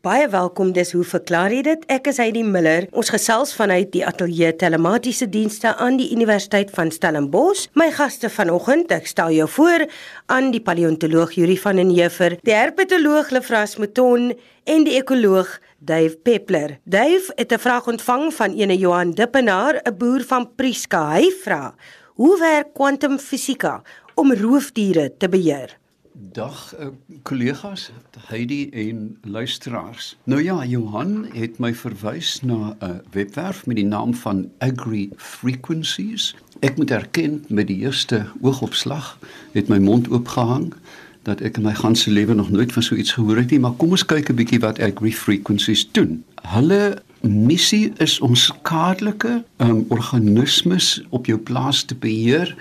Baie welkom. Dis hoe verklaar jy dit? Ek is Heidi Miller. Ons gesels vanuit die ateljee telematiese dienste aan die Universiteit van Stellenbosch. My gaste vanoggend, ek stel jou voor aan die paleontoloog Yuri van den Heever, die herpetoloog Lefras Mouton en die ekoloog Dave Peppler. Dave het 'n vraag ontvang van ene Johan Dippenaar, 'n boer van Prieska. Hy vra: "Hoe werk kwantumfisika om roofdiere te beheer?" Dag uh, kollegas, Heidi en luisteraars. Nou ja, Johan het my verwys na 'n uh, webwerf met die naam van Agri Frequencies. Ek moet erken met die eerste oogopslag het my mond oopgehang dat ek in my ganse lewe nog nooit van so iets gehoor het nie, maar kom ons kyk 'n bietjie wat Agri Frequencies doen. Hulle missie is om skadelike um, organismes op jou plaas te beheer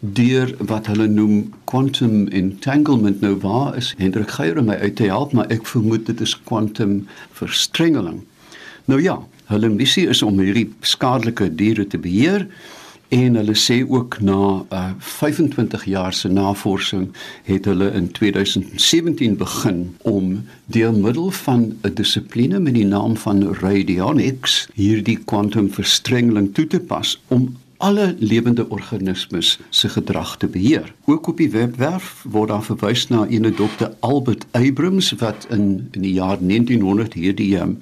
deur wat hulle noem quantum entanglement nou waar is Hendrik Geier my uit te help maar ek vermoed dit is quantum verstrengeling. Nou ja, hulle missie is om hierdie skadelike diere te beheer en hulle sê ook na uh, 25 jaar se navorsing het hulle in 2017 begin om deur middel van 'n dissipline met die naam van radionics hierdie quantum verstrengeling toe te pas om alle lewende organismes se gedrag te beheer. Ook op die webwerf word daar verwys na ene dokter Albert Abrams wat in in die jaar 1900 hierdie um,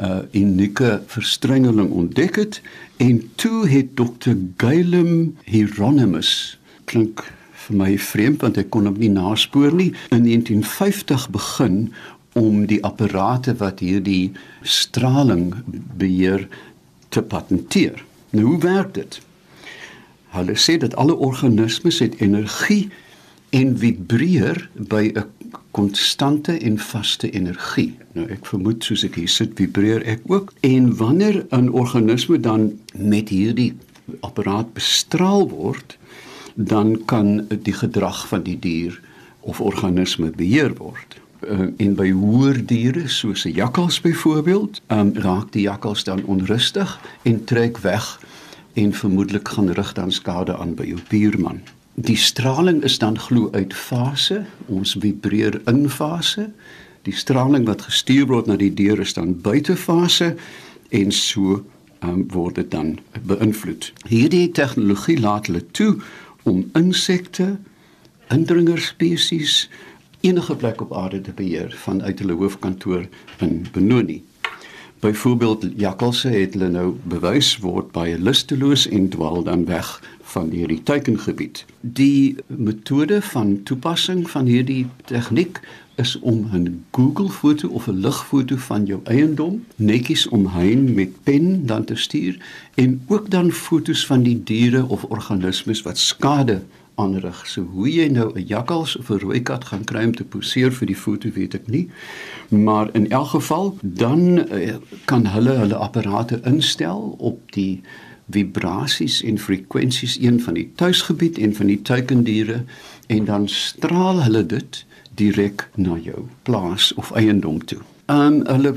uh unieke verstrengeling ontdek het en toe het dokter Gylem Hieronymus klink vir my vreemd want ek kon hom nie naspoor nie in 1950 begin om die apparate wat hierdie straling beheer te patenteer. Nou hoe werk dit? Hulle sê dat alle organismes het energie en vibreer by 'n konstante en vaste energie. Nou ek vermoed soos ek hier sit, vibreer ek ook. En wanneer 'n organisme dan met hierdie apparaat bestraal word, dan kan die gedrag van die dier of organisme beheer word. Uh, en by hoër diere soos 'n jakkals byvoorbeeld, um, raak die jakkals dan onrustig en trek weg en vermoedelik gaan rig dan skade aan by jou buurman. Die straling is dan glo uit fase, ons vibreer in fase. Die straling wat gestuur word na die deur is dan buite fase en so um, word dit dan beïnvloed. Hierdie tegnologie laat hulle toe om insekte, indringerspesies enige plek op aarde te beheer vanuit hulle hoofkantoor in Benoni. Byvoorbeeld jakkalse het hulle nou bewys word baie lusteloos en dwaal dan weg van hierdie teikengebied. Die metode van toepassing van hierdie tegniek is om 'n Google foto of 'n ligfoto van jou eiendom netjies omheen met pen dan te stuur en ook dan fotos van die diere of organismes wat skade aanrig. So hoe jy nou 'n jakkals of 'n rooi kat gaan kry om te poseer vir die foto weet ek nie. Maar in elk geval dan uh, kan hulle hulle apparate instel op die vibrasies en frekwensies een van die tuisgebied en van die tuikendiere en dan straal hulle dit direk na jou plaas of eiendom toe. Ehm um, hulle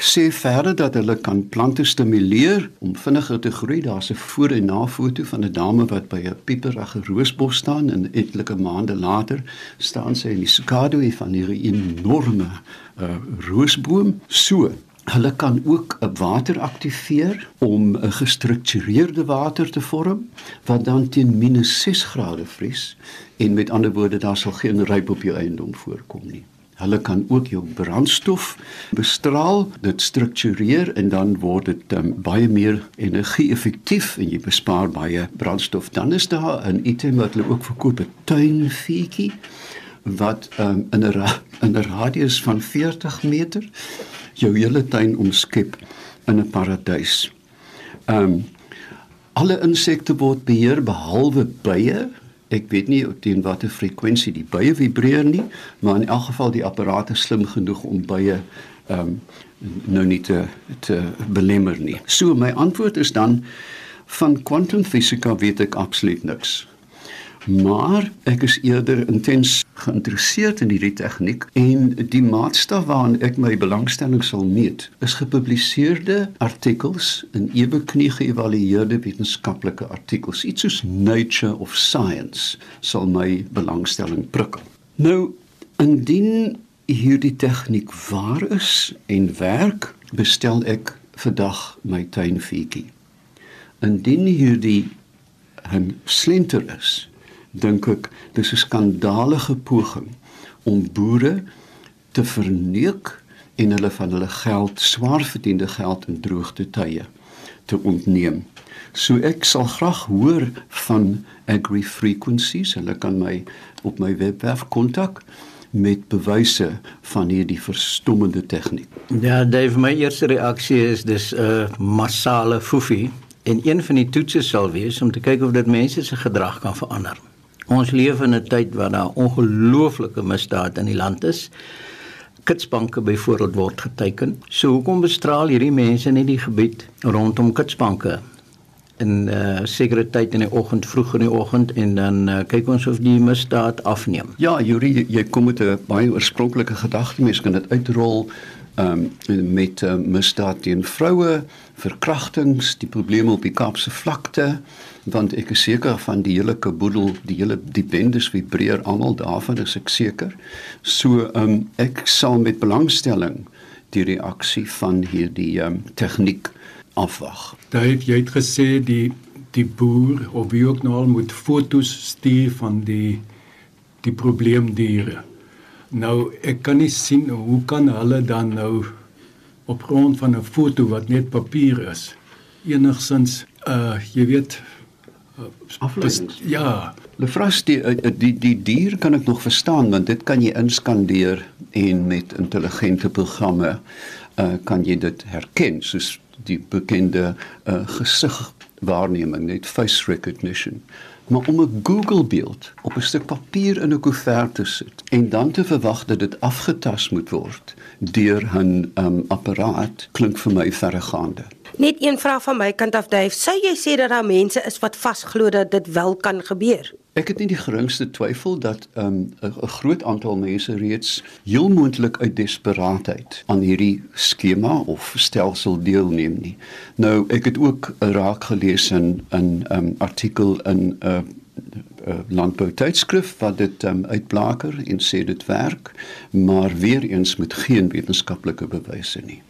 sê verder dat hulle kan plante stimuleer om vinniger te groei. Daar's 'n voor en na foto van 'n dame wat by 'n pieperige roosbos staan en etlike maande later staan sy in die skaduwee van hierdie enorme uh, roosboom. So, hulle kan ook water aktiveer om 'n gestruktureerde water te vorm wat dan teen -6 grade vries en met ander woorde daar sal geen ryp op jou eiendom voorkom nie. Hulle kan ook jou brandstof bestraal, dit struktureer en dan word dit um, baie meer energie-effektief en jy bespaar baie brandstof. Dan is daar 'n item wat hulle ook verkoop, 'n tuinfietjie wat um, in 'n in 'n radius van 40 meter jou hele tuin omskep in 'n paradys. Ehm um, alle insekte word beheer behalwe bye Ek weet nie teen watter frekwensie die bye vibreer nie, maar in elk geval die apparate slim genoeg om bye ehm um, nou nie te te belemmer nie. So my antwoord is dan van kwantumfisika weet ek absoluut niks. Maar ek is eerder intens geïnteresseerd in hierdie tegniek en die maatstaf waaraan ek my belangstelling sal meet, is gepubliseerde artikels in ewe knie geëvalueerde wetenskaplike artikels. Iets soos Nature of Science sal my belangstelling prikkel. Nou, indien hierdie tegniek waar is en werk, bestel ek vandag my tuinfietjie. Indien hierdie 'n slenter is, dink ek dis 'n skandalige poging om boere te verneuk en hulle van hulle geld, swaar verdiende geld in droogte tye te ontneem. So ek sal graag hoor van Agri Frequencies. Hulle kan my op my webwerf kontak met bewyse van hierdie verstommende tegniek. Ja, Dave, my eerste reaksie is dis 'n uh, massale foefie en een van die toetse sal wees om te kyk of dit mense se gedrag kan verander. Ons leef in 'n tyd waar daar ongelooflike misdaad in die land is. Kitsbanke byvoorbeeld word geteken. So hoekom bestraal hierdie mense net die gebied rondom kitsbanke? in uh, sekere tyd in die oggend vroeg in die oggend en dan uh, kyk ons of die misdaad afneem. Ja, Juri, jy, jy kom met 'n baie oorspronklike gedagte, mens kan dit uitrol um, met uh, misdaad teen vroue, verkrachtings, die probleme op die Kaapse vlakte, want ek is seker van die hele kaboedel, die hele die bendes vibreer almal daarvan, is ek seker. So um, ek sal met belangstelling die reaksie van hierdie um, tegniek afwag. Jy het gesê die die boer of wie ook nou al moet fotos stuur van die die probleemdiere. Nou ek kan nie sien hoe kan hulle dan nou op grond van 'n foto wat net papier is enigsins uh jy weet afleidings. Ja, Lefras die, uh, die die dier kan ek nog verstaan want dit kan jy inskandeer en met intelligente programme uh kan jy dit herken soos die bekende uh, gesigwaarneming, net face recognition. Maar om 'n Google beeld op 'n stuk papier in 'n koevert te sit en dan te verwag dat dit afgetas moet word deur 'n um, apparaat klink vir my verregaande. Net een vraag van my kant af, Dave. Sou jy sê dat daar mense is wat vasglo dat dit wel kan gebeur? Ek het nie die geringste twyfel dat 'n um, 'n groot aantal mense reeds heel moontlik uit desperaatheid aan hierdie skema of stelsel deelneem nie. Nou, ek het ook raak gelees in 'n 'n um, artikel in 'n uh, uh, landbou tydskrif wat dit um, uitblaker en sê dit werk, maar weer eens met geen wetenskaplike bewyse nie.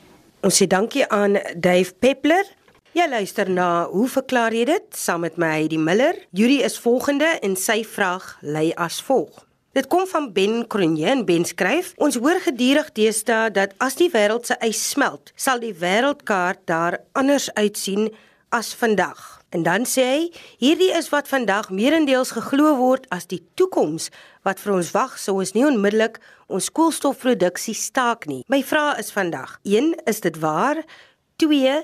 Ons sê dankie aan Dave Peppler. Jy luister na Hoe verklaar jy dit saam met my Heidi Miller. Yuri is volgende en sy vraag lei as volg. Dit kom van Ben Cronje en Ben skryf: Ons hoor gedurig deesdae dat as die wêreld se ys smelt, sal die wêreldkaart daar anders uitsien as vandag. En dan sê hy: Hierdie is wat vandag meerendeels geglo word as die toekoms wat vir ons wag, sou ons nie onmiddellik ons koolstofproduksie staak nie. My vraag is vandag: 1, is dit waar? 2,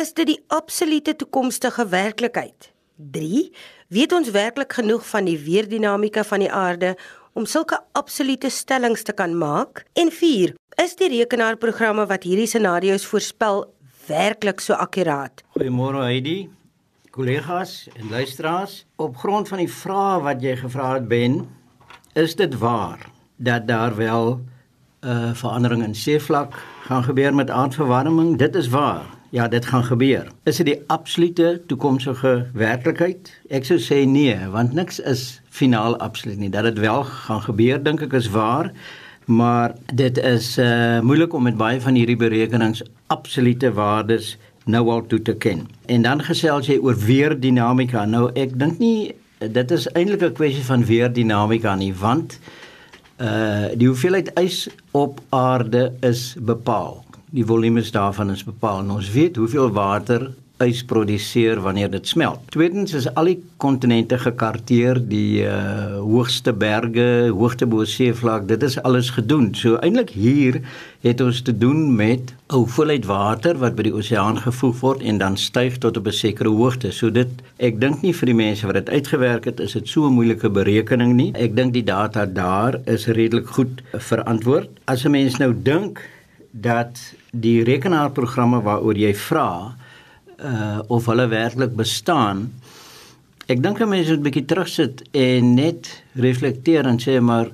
is dit die absolute toekomstige werklikheid? 3, weet ons werklik genoeg van die weerdinamika van die aarde om sulke absolute stellings te kan maak? En 4, is die rekenaarprogramme wat hierdie scenario's voorspel werklik so akkuraat? Goeiemôre Heidi, kollegas en luisteraars. Op grond van die vrae wat jy gevra het Ben, is dit waar dat daar wel 'n uh, eh, verandering in seevlak gaan gebeur met aardverwarming. Dit is waar. Ja, dit gaan gebeur. Is dit die absolute toekomstige werklikheid? Ek sou sê nee, want niks is finaal absoluut nie. Dat dit wel gaan gebeur, dink ek is waar. Maar dit is uh moeilik om met baie van hierdie berekenings absolute waardes nou al toe te ken. En dan gesels jy oor weer dinamika. Nou ek dink nie dit is eintlik 'n kwessie van weer dinamika nie, want uh die hoeveelheid ys op aarde is bepaal. Die volumes daarvan is bepaal en ons weet hoeveel water ys produseer wanneer dit smelt. Tweedens is al die kontinente gekarteer, die uh, hoogste berge, hoogte bo seevlak, dit is alles gedoen. So eintlik hier het ons te doen met 'n hoeveelheid water wat by die oseaan gevoeg word en dan styg tot 'n sekere hoogte. So dit ek dink nie vir die mense wat dit uitgewerk het, is dit so 'n moeilike berekening nie. Ek dink die data daar is redelik goed verantwoord. As 'n mens nou dink dat die rekenaarprogramme waaroor jy vra uh of hulle werklik bestaan. Ek dink mense moet 'n bietjie terugsit en net reflekteer en sê maar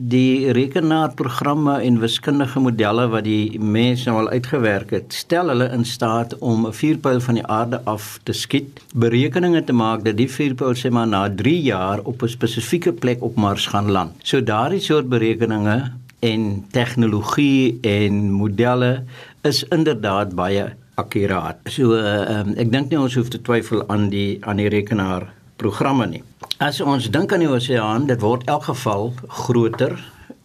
die rekenaarprogramme en wiskundige modelle wat die mense nou al uitgewerk het, stel hulle in staat om 'n vuurpyl van die aarde af te skiet, berekeninge te maak dat die vuurpyl sê maar na 3 jaar op 'n spesifieke plek op Mars gaan land. So daardie soort berekeninge en tegnologie en modelle is inderdaad baie akkuraat. So uh, um, ek dink nie ons hoef te twyfel aan die aan die rekenaar programme nie. As ons dink aan die oseaan, dit word elk geval groter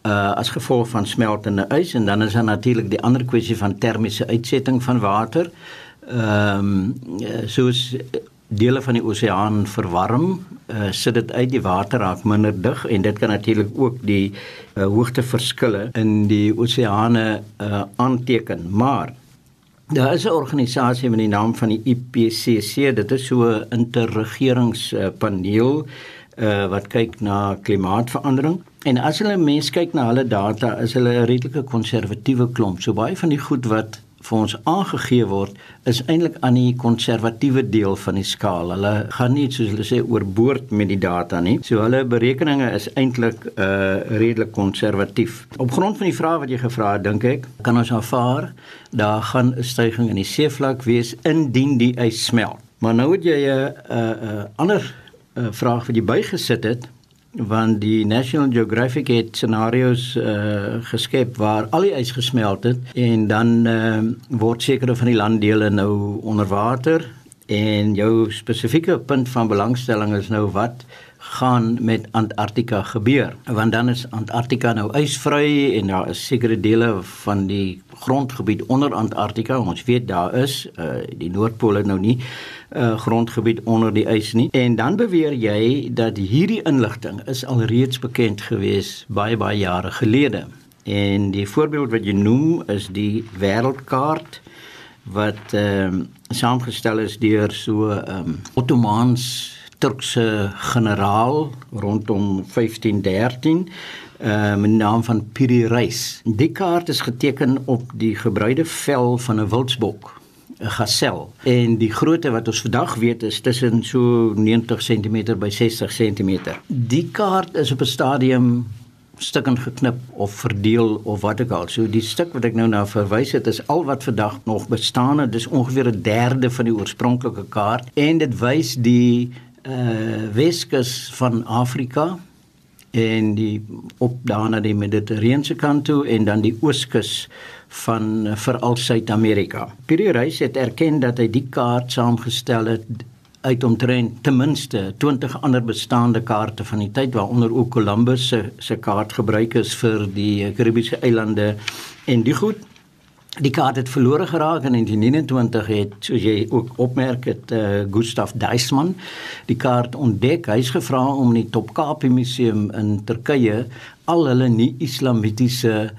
uh as gevolg van smeltende ys en dan is daar natuurlik die ander kwessie van termiese uitsetting van water. Ehm um, soos dele van die oseaan verwarm, uh, sit dit uit die water raak minder dig en dit kan natuurlik ook die uh, hoogteverskille in die oseane uh, aanteken. Maar daar is 'n organisasie met die naam van die IPCC, dit is so 'n interregeringspaneel uh, wat kyk na klimaatsverandering. En as hulle mense kyk na hulle data, is hulle 'n redelike konservatiewe klomp. So baie van die goed wat vir ons aangegee word is eintlik aan die konservatiewe deel van die skaal. Hulle gaan nie soos hulle sê oorboord met die data nie. So hulle berekeninge is eintlik uh redelik konservatief. Op grond van die vrae wat jy gevra het, dink ek, kan ons aanvaar daar gaan 'n stygings in die seevlak wees indien die ys smelt. Maar nou het jy 'n 'n ander uh, vraag wat jy bygesit het want die National Geographic het scenario's uh, geskep waar al die ys gesmelt het en dan uh, word sekere van die landdele nou onder water. En jou spesifieke punt van belangstelling is nou wat gaan met Antarktika gebeur want dan is Antarktika nou ysvry en daar is sekere dele van die grondgebied onder Antarktika ons weet daar is uh, die noordpool nou nie uh, grondgebied onder die ys nie. En dan beweer jy dat hierdie inligting is alreeds bekend gewees baie baie jare gelede. En die voorbeeld wat jy noem is die wêreldkaart wat ehm uh, saamgestel is deur so ehm um, Ottomans Turkse generaal rondom 1513 uh, met die naam van Piri Reis. Die kaart is geteken op die gebruide vel van 'n wildsbok 'n gasel en die grootte wat ons vandag weet is tussen so 90 cm by 60 cm. Die kaart is op 'n stadium stukkend geknip of verdeel of wat ook al. So die stuk wat ek nou na verwys het is al wat vandag nog bestaan. Dit is ongeveer 'n derde van die oorspronklike kaart en dit wys die uh Weskus van Afrika en die op daarna die Mediterrane kant toe en dan die Ooskus van eh, veral Suid-Amerika. Pierre Reis het erken dat hy die kaart saamgestel het uit omtrent ten minste 20 ander bestaande kaarte van die tyd waaronder ook Columbus se se kaart gebruik is vir die Karibiese eilande en die goed die kaart het verlore geraak in 1929 het soos jy ook opmerk het uh, Gustav Deismann die kaart ontdek hy's gevra om in die Topkapi museum in Turkye al hulle nie islamitiese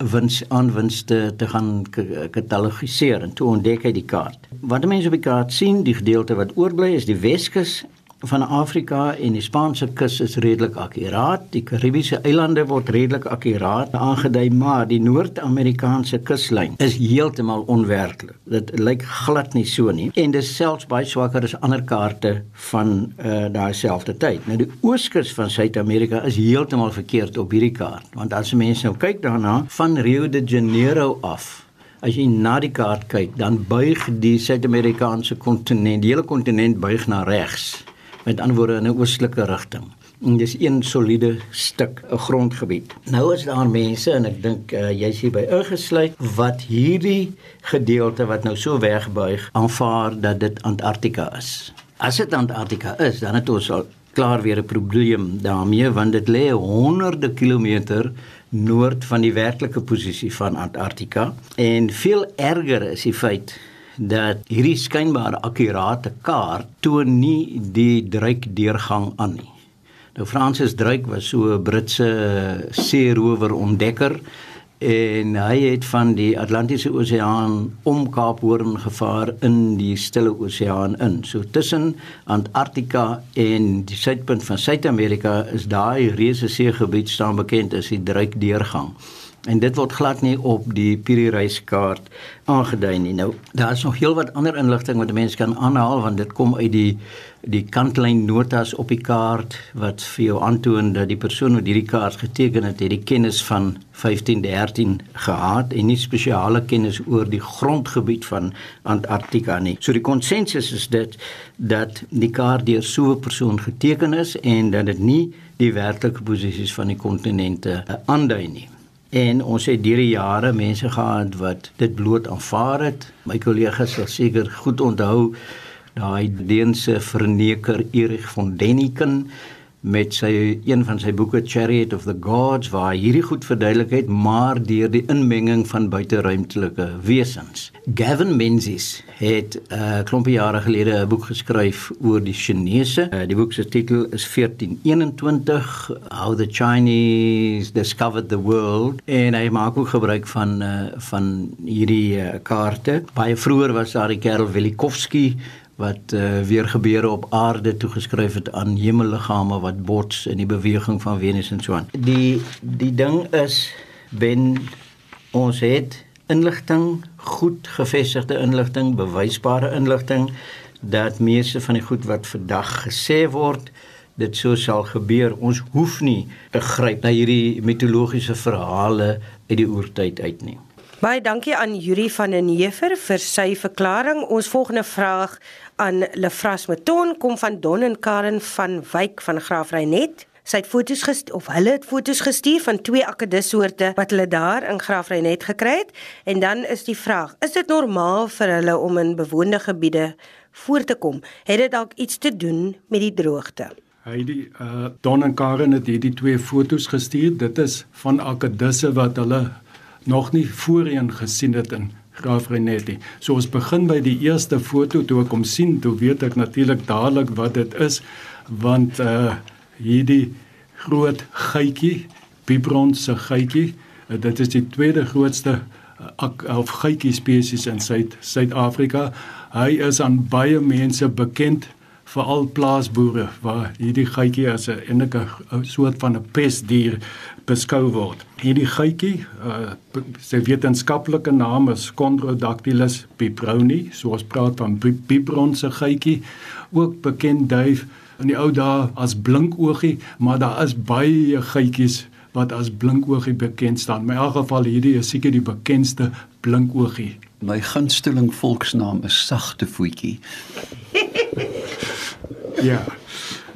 wins aanwinste te gaan katalogiseer en toe ontdek hy die kaart. Wat mense op die kaart sien, die gedeelte wat oorbly is die Weskus van Afrika en die Spaanse kus is redelik akkuraat. Die Karibiese eilande word redelik akkuraat aangedui, maar die Noord-Amerikaanse kuslyn is heeltemal onwerklik. Dit lyk glad nie so nie en dit selfs baie swakker as ander kaarte van uh, daai selfde tyd. Nou die ooskus van Suid-Amerika is heeltemal verkeerd op hierdie kaart, want as mense nou kyk daarna van Rio de Janeiro af As jy na die kaart kyk, dan buig die Suid-Amerikaanse kontinent, die hele kontinent buig na regs met ander woorde in 'n oostelike rigting. En dis een soliede stuk 'n grondgebied. Nou is daar mense en ek dink uh, jy's hier by ingesluit wat hierdie gedeelte wat nou so wegbuig aanvaar dat dit Antarktika is. As dit Antarktika is, dan het ons al klaar weer 'n probleem daarmee want dit lê honderde kilometer noord van die werklike posisie van Antarktika en veel erger is die feit dat hierdie skynbare akkurate kaart toon nie die druikdeurgang aan nie. Nou Francis Drake was so 'n Britse seerower ontdekker en hy het van die Atlantiese Oseaan om Kaaphoorn gevaar in die Stille Oseaan in. So tussen Antarktika en die suidpunt van Suid-Amerika is daai reuse seegebied staan bekend as die druikdeurgang en dit word glad nie op die Piri-reiskaart aangedui nie. Nou, daar is nog heelwat ander inligting wat mense kan aanhaal want dit kom uit die die kantlyn notas op die kaart wat vir jou aantoon dat die persoon wat hierdie kaart geteken het, het die kennis van 1513 gehad en nie spesiale kennis oor die grondgebied van Antarktika nie. So die konsensus is dit dat die kaart deur so 'n persoon geteken is en dat dit nie die werklike posisies van die kontinente aandui nie. En ons het deur die jare mense gehad wat dit bloot aanvaar het. My kollegas sal seker goed onthou daai Deense verneker Erich von Däniken met sy een van sy boeke Chariot of the Gods waar hierdie goed verduidelik het maar deur die inmenging van buiteruimtelike wesens. Gavin Menzies het 'n uh, eh, klompie jare gelede 'n boek geskryf oor die Chinese. Uh, die boek se titel is 1421 How the Chinese Discovered the World en hy maak ook gebruik van uh, van hierdie uh, kaarte. Baie vroeër was daar die Karel Velikovsky wat uh, weer gebeure op aarde toegeskryf het aan hemelliggame wat bots in die beweging van Venus en so aan. Die die ding is ben ons het inligting, goed gevestigde inligting, bewysbare inligting dat meeste van die goed wat vandag gesê word dit sou sal gebeur. Ons hoef nie te gryp na hierdie mitologiese verhale uit die oertyd uit nie. Baie dankie aan Yuri van den Heever vir sy verklaring. Ons volgende vraag aan Lefras Meton kom van Don en Karen van Wyk van Graafreinet. Sy het foto's gestuur of hulle het foto's gestuur van twee akedussoorte wat hulle daar in Graafreinet gekry het. En dan is die vraag: Is dit normaal vir hulle om in bewoonde gebiede voor te kom? Het dit dalk iets te doen met die droogte? Heidi, uh Don en Karen het hierdie twee foto's gestuur. Dit is van akedusse wat hulle nog nie voorheen gesien het in Graaf Renetti. So ons begin by die eerste foto toe ek hom sien, toe weet ek natuurlik dadelik wat dit is want uh hierdie groot geitjie, Bibron se geitjie, uh, dit is die tweede grootste uh, of geitjie spesies in Suid Suid-Afrika. Hy is aan baie mense bekend veral plaasboere waar hierdie geitjie as 'n enige soort van 'n pesdier beskou word. Hierdie geitjie, uh, sy wetenskaplike naam is Chondrodactylus bibroni, so ons praat van bibron se geitjie, ook bekend duif in die ou dae as blinkoogie, maar daar is baie geitjies wat as blinkoogie bekend staan. In elk geval hierdie is seker die bekendste blinkoogie. My gunsteling volksnaam is sagte voetjie. ja.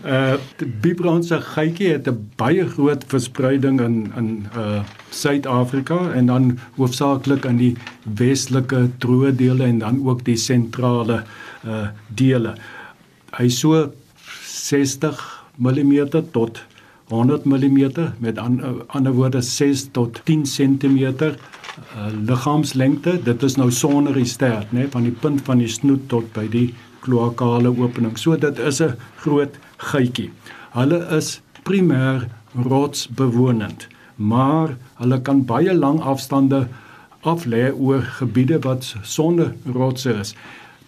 Uh die Bibronse geitjie het 'n baie groot verspreiding in in uh Suid-Afrika en dan hoofsaaklik in die westelike droë dele en dan ook die sentrale uh dele. Hy so 60 mm tot 100 mm met an, uh, ander woorde 6 tot 10 cm uh, liggaamslengte. Dit is nou sonder die stert, né, van die punt van die snoet tot by die kloakale opening. So dit is 'n groot geitjie. Hulle is primêr rotsbewonend, maar hulle kan baie lang afstande aflê oor gebiede wat sonder rotse is.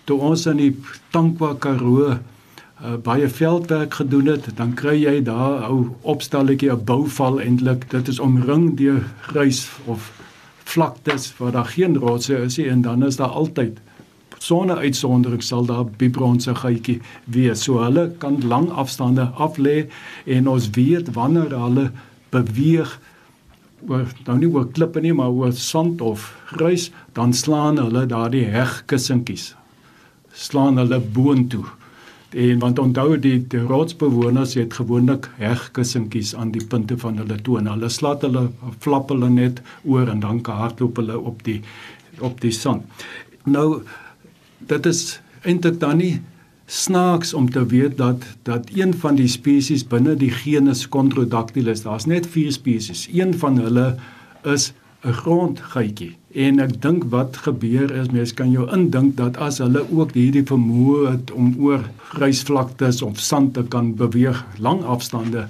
Toe ons in die Tankwa Karoo uh, baie veldwerk gedoen het, dan kry jy daar 'n ou opstalletjie, 'n bouval eintlik. Dit is omring deur grys of vlaktes waar daar geen rotse is nie en dan is daar altyd sonder uitsondering sal daar bibronse geitjie wees. So hulle kan lang afstande af lê en ons weet wanneer hulle beweeg oor nou nie oor klippe nie, maar oor sand of grys, dan slaan hulle daardie hegkussentjies. Slaan hulle boontoe. En want onthou die, die rotsbewoners het gewoonlik hegkussentjies aan die punte van hulle tone. Hulle slaat hulle flap hulle net oor en dan hardloop hulle op die op die sand. Nou dit is eintlik dan nie snaaks om te weet dat dat een van die spesies binne die genus Chondrodactylus, daar's net 4 spesies. Een van hulle is 'n grondgeitjie. En ek dink wat gebeur is mense kan jou indink dat as hulle ook hierdie vermoë het om oor grysvlaktes of sand te kan beweeg lang afstande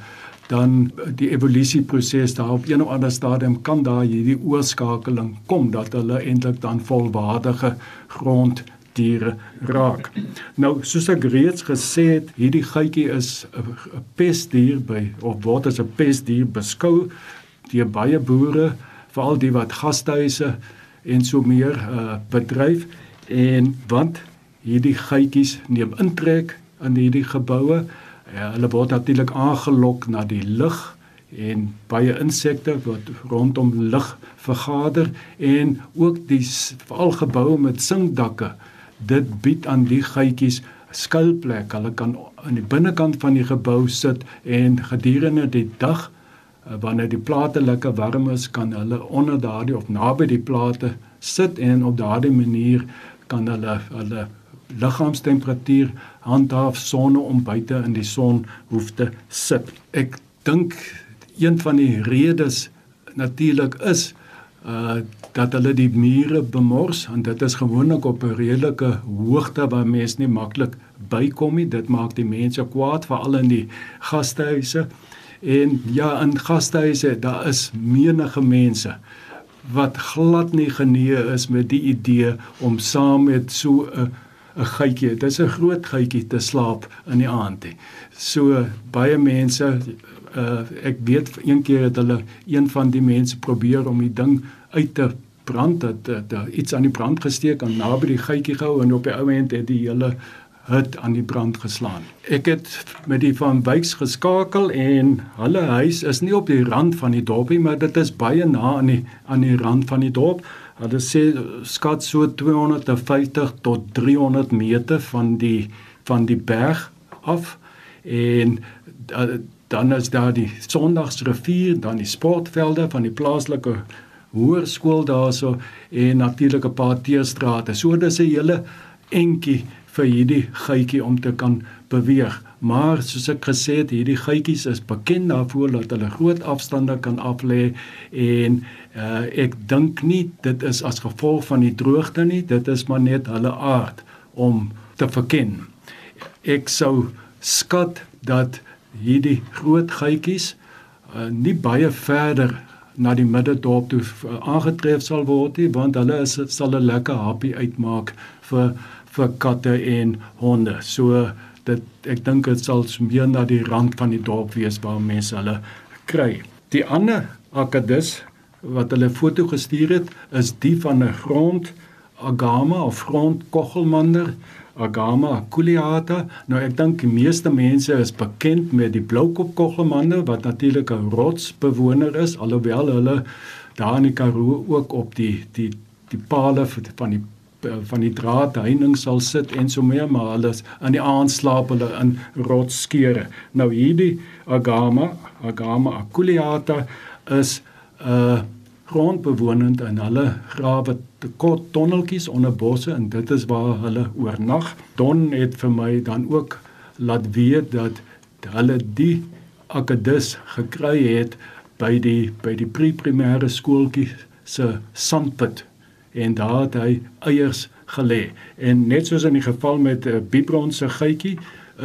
dan die evolusieproses daar op een of ander stadium kan daar hierdie oorskakeling kom dat hulle eintlik dan volwaardige grond diere raak. Nou soos ek reeds gesê het, hierdie geitjie is 'n pesdier by of word as 'n pesdier beskou deur baie boere, veral die wat gastehuise en so meer uh, bedryf en want hierdie geitjies neem intrek in hierdie geboue. Ja, hulle word natuurlik aangelok na die lig en baie insekte wat rondom lig vergader en ook die veral geboue met sinkdakke dit bied aan die geitjies skuilplek. Hulle kan aan die binnekant van die gebou sit en gedurende die dag uh, wanneer die plate lekker warm is, kan hulle onder daardie of naby die plate sit en op daardie manier kan hulle hulle liggaamstemperatuur handhaaf sonder om buite in die son hoef te sit. Ek dink een van die redes natuurlik is uh dat hulle die mure bemors en dit is gewoonlik op 'n redelike hoogte waar mense nie maklik bykom nie. Dit maak die mense kwaad veral in die gastehuise. En ja, in gastehuise daar is menige mense wat glad nie genee is met die idee om saam met so 'n 'n geitjie, dit is 'n groot geitjie te slaap in die aand. So baie mense uh ek weet een keer het hulle een van die mense probeer om die ding uit te brand dat dat iets aan die brand gesteek en naby die geitjie gehou en op die ou end het die hele hut aan die brand geslaan. Ek het met die van Wyks geskakel en hulle huis is nie op die rand van die dorpie maar dit is baie na aan die aan die rand van die dorp. Hulle sê skat so 250 tot 300 meter van die van die berg af en uh, dan is daar die Sondagsrivier, dan die sportvelde van die plaaslike hoërskool daarso en natuurlik 'n paar teestrate. So dis 'n hele entjie vir hierdie geitjie om te kan beweeg. Maar soos ek gesê het, hierdie geitjies is bekend daarvoor dat hulle groot afstande kan aflê en uh, ek dink nie dit is as gevolg van die droogte nie, dit is maar net hulle aard om te verken. Ek sou skat dat hierdie groot geitjies uh, nie baie verder na die middedorp toe uh, aangetref sal word nie want hulle is sal 'n lekker happy uitmaak vir vir katte en honde. So dit ek dink dit sal meer na die rand van die dorp wees waar mense hulle kry. Die ander akkedus wat hulle foto gestuur het is die van 'n grond agama of grond koggelmander Agama aculeata. Nou ek dink die meeste mense is bekend met die bloukop koggelmande wat natuurlik 'n rotsbewoner is alhoewel hulle daar in die Karoo ook op die die die palle van die van die draadheining sal sit en so meer maar hulle in die aand slaap hulle in rotsskeure. Nou hierdie Agama, Agama aculeata is 'n uh, grondbewonend en hulle grawe kort tonneltjies onder bosse en dit is waar hulle oornag. Don het vir my dan ook laat weet dat hulle die akedus gekry het by die by die pre-primêre skooltjie se sandput en daar het hy eiers gelê. En net soos in die geval met 'n uh, Bibron se geitjie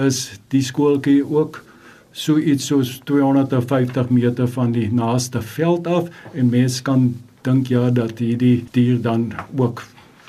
is die skooltjie ook so iets soos 250 meter van die naaste veld af en mens kan dink ja dat hierdie dier dan ook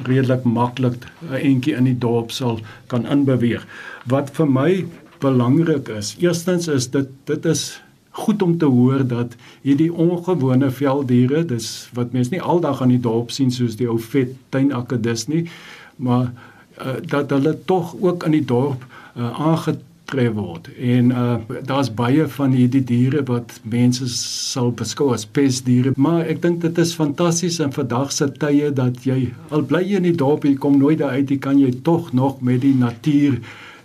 redelik maklik 'n entjie in die dorp sal kan inbeweeg. Wat vir my belangrik is, eerstens is dit dit is goed om te hoor dat hierdie ongewone velddiere, dis wat mense nie aldag aan die dorp sien soos die ou vet tuinakedus nie, maar uh, dat hulle tog ook in die dorp uh, aangetree getref word. En uh daar's baie van hierdie diere wat mense sal beskou as pesdiere, maar ek dink dit is fantasties in vandag se tye dat jy al bly jy in die dorp, jy kom nooit daar uit, jy kan jy tog nog met die natuur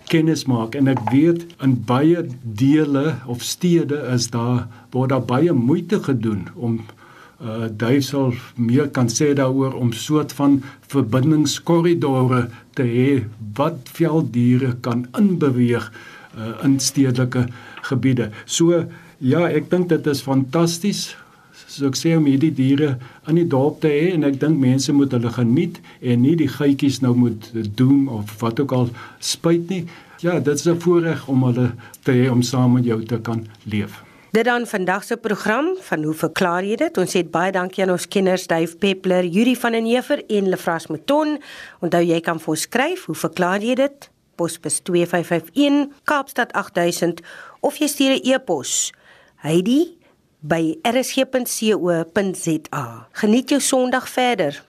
kennis maak en ek weet in baie dele of stede is daar word daar baie moeite gedoen om uh duisel meer kan sê daaroor om soort van verbindingskorridore te hê wat velddiere kan inbeweeg uh, in stedelike gebiede. So ja, ek dink dit is fantasties so ek sê om hierdie diere in die dorp te hê en ek dink mense moet hulle geniet en nie die geitjies nou moet doen of wat ook al spyt nie. Ja, dit is 'n voorreg om hulle te hê om saam met jou te kan leef. Dit dan vandag se program van hoe verklaar jy dit? Ons sê baie dankie aan ons kenners Dave Peppler, Yuri van den Heever en Lefras Mouton. Onthou jy kan vir ons skryf, hoe verklaar jy dit? posbus 2551 Kaapstad 8000 of jy stuur 'n e-pos Heidi by rsg.co.za. Geniet jou Sondag verder.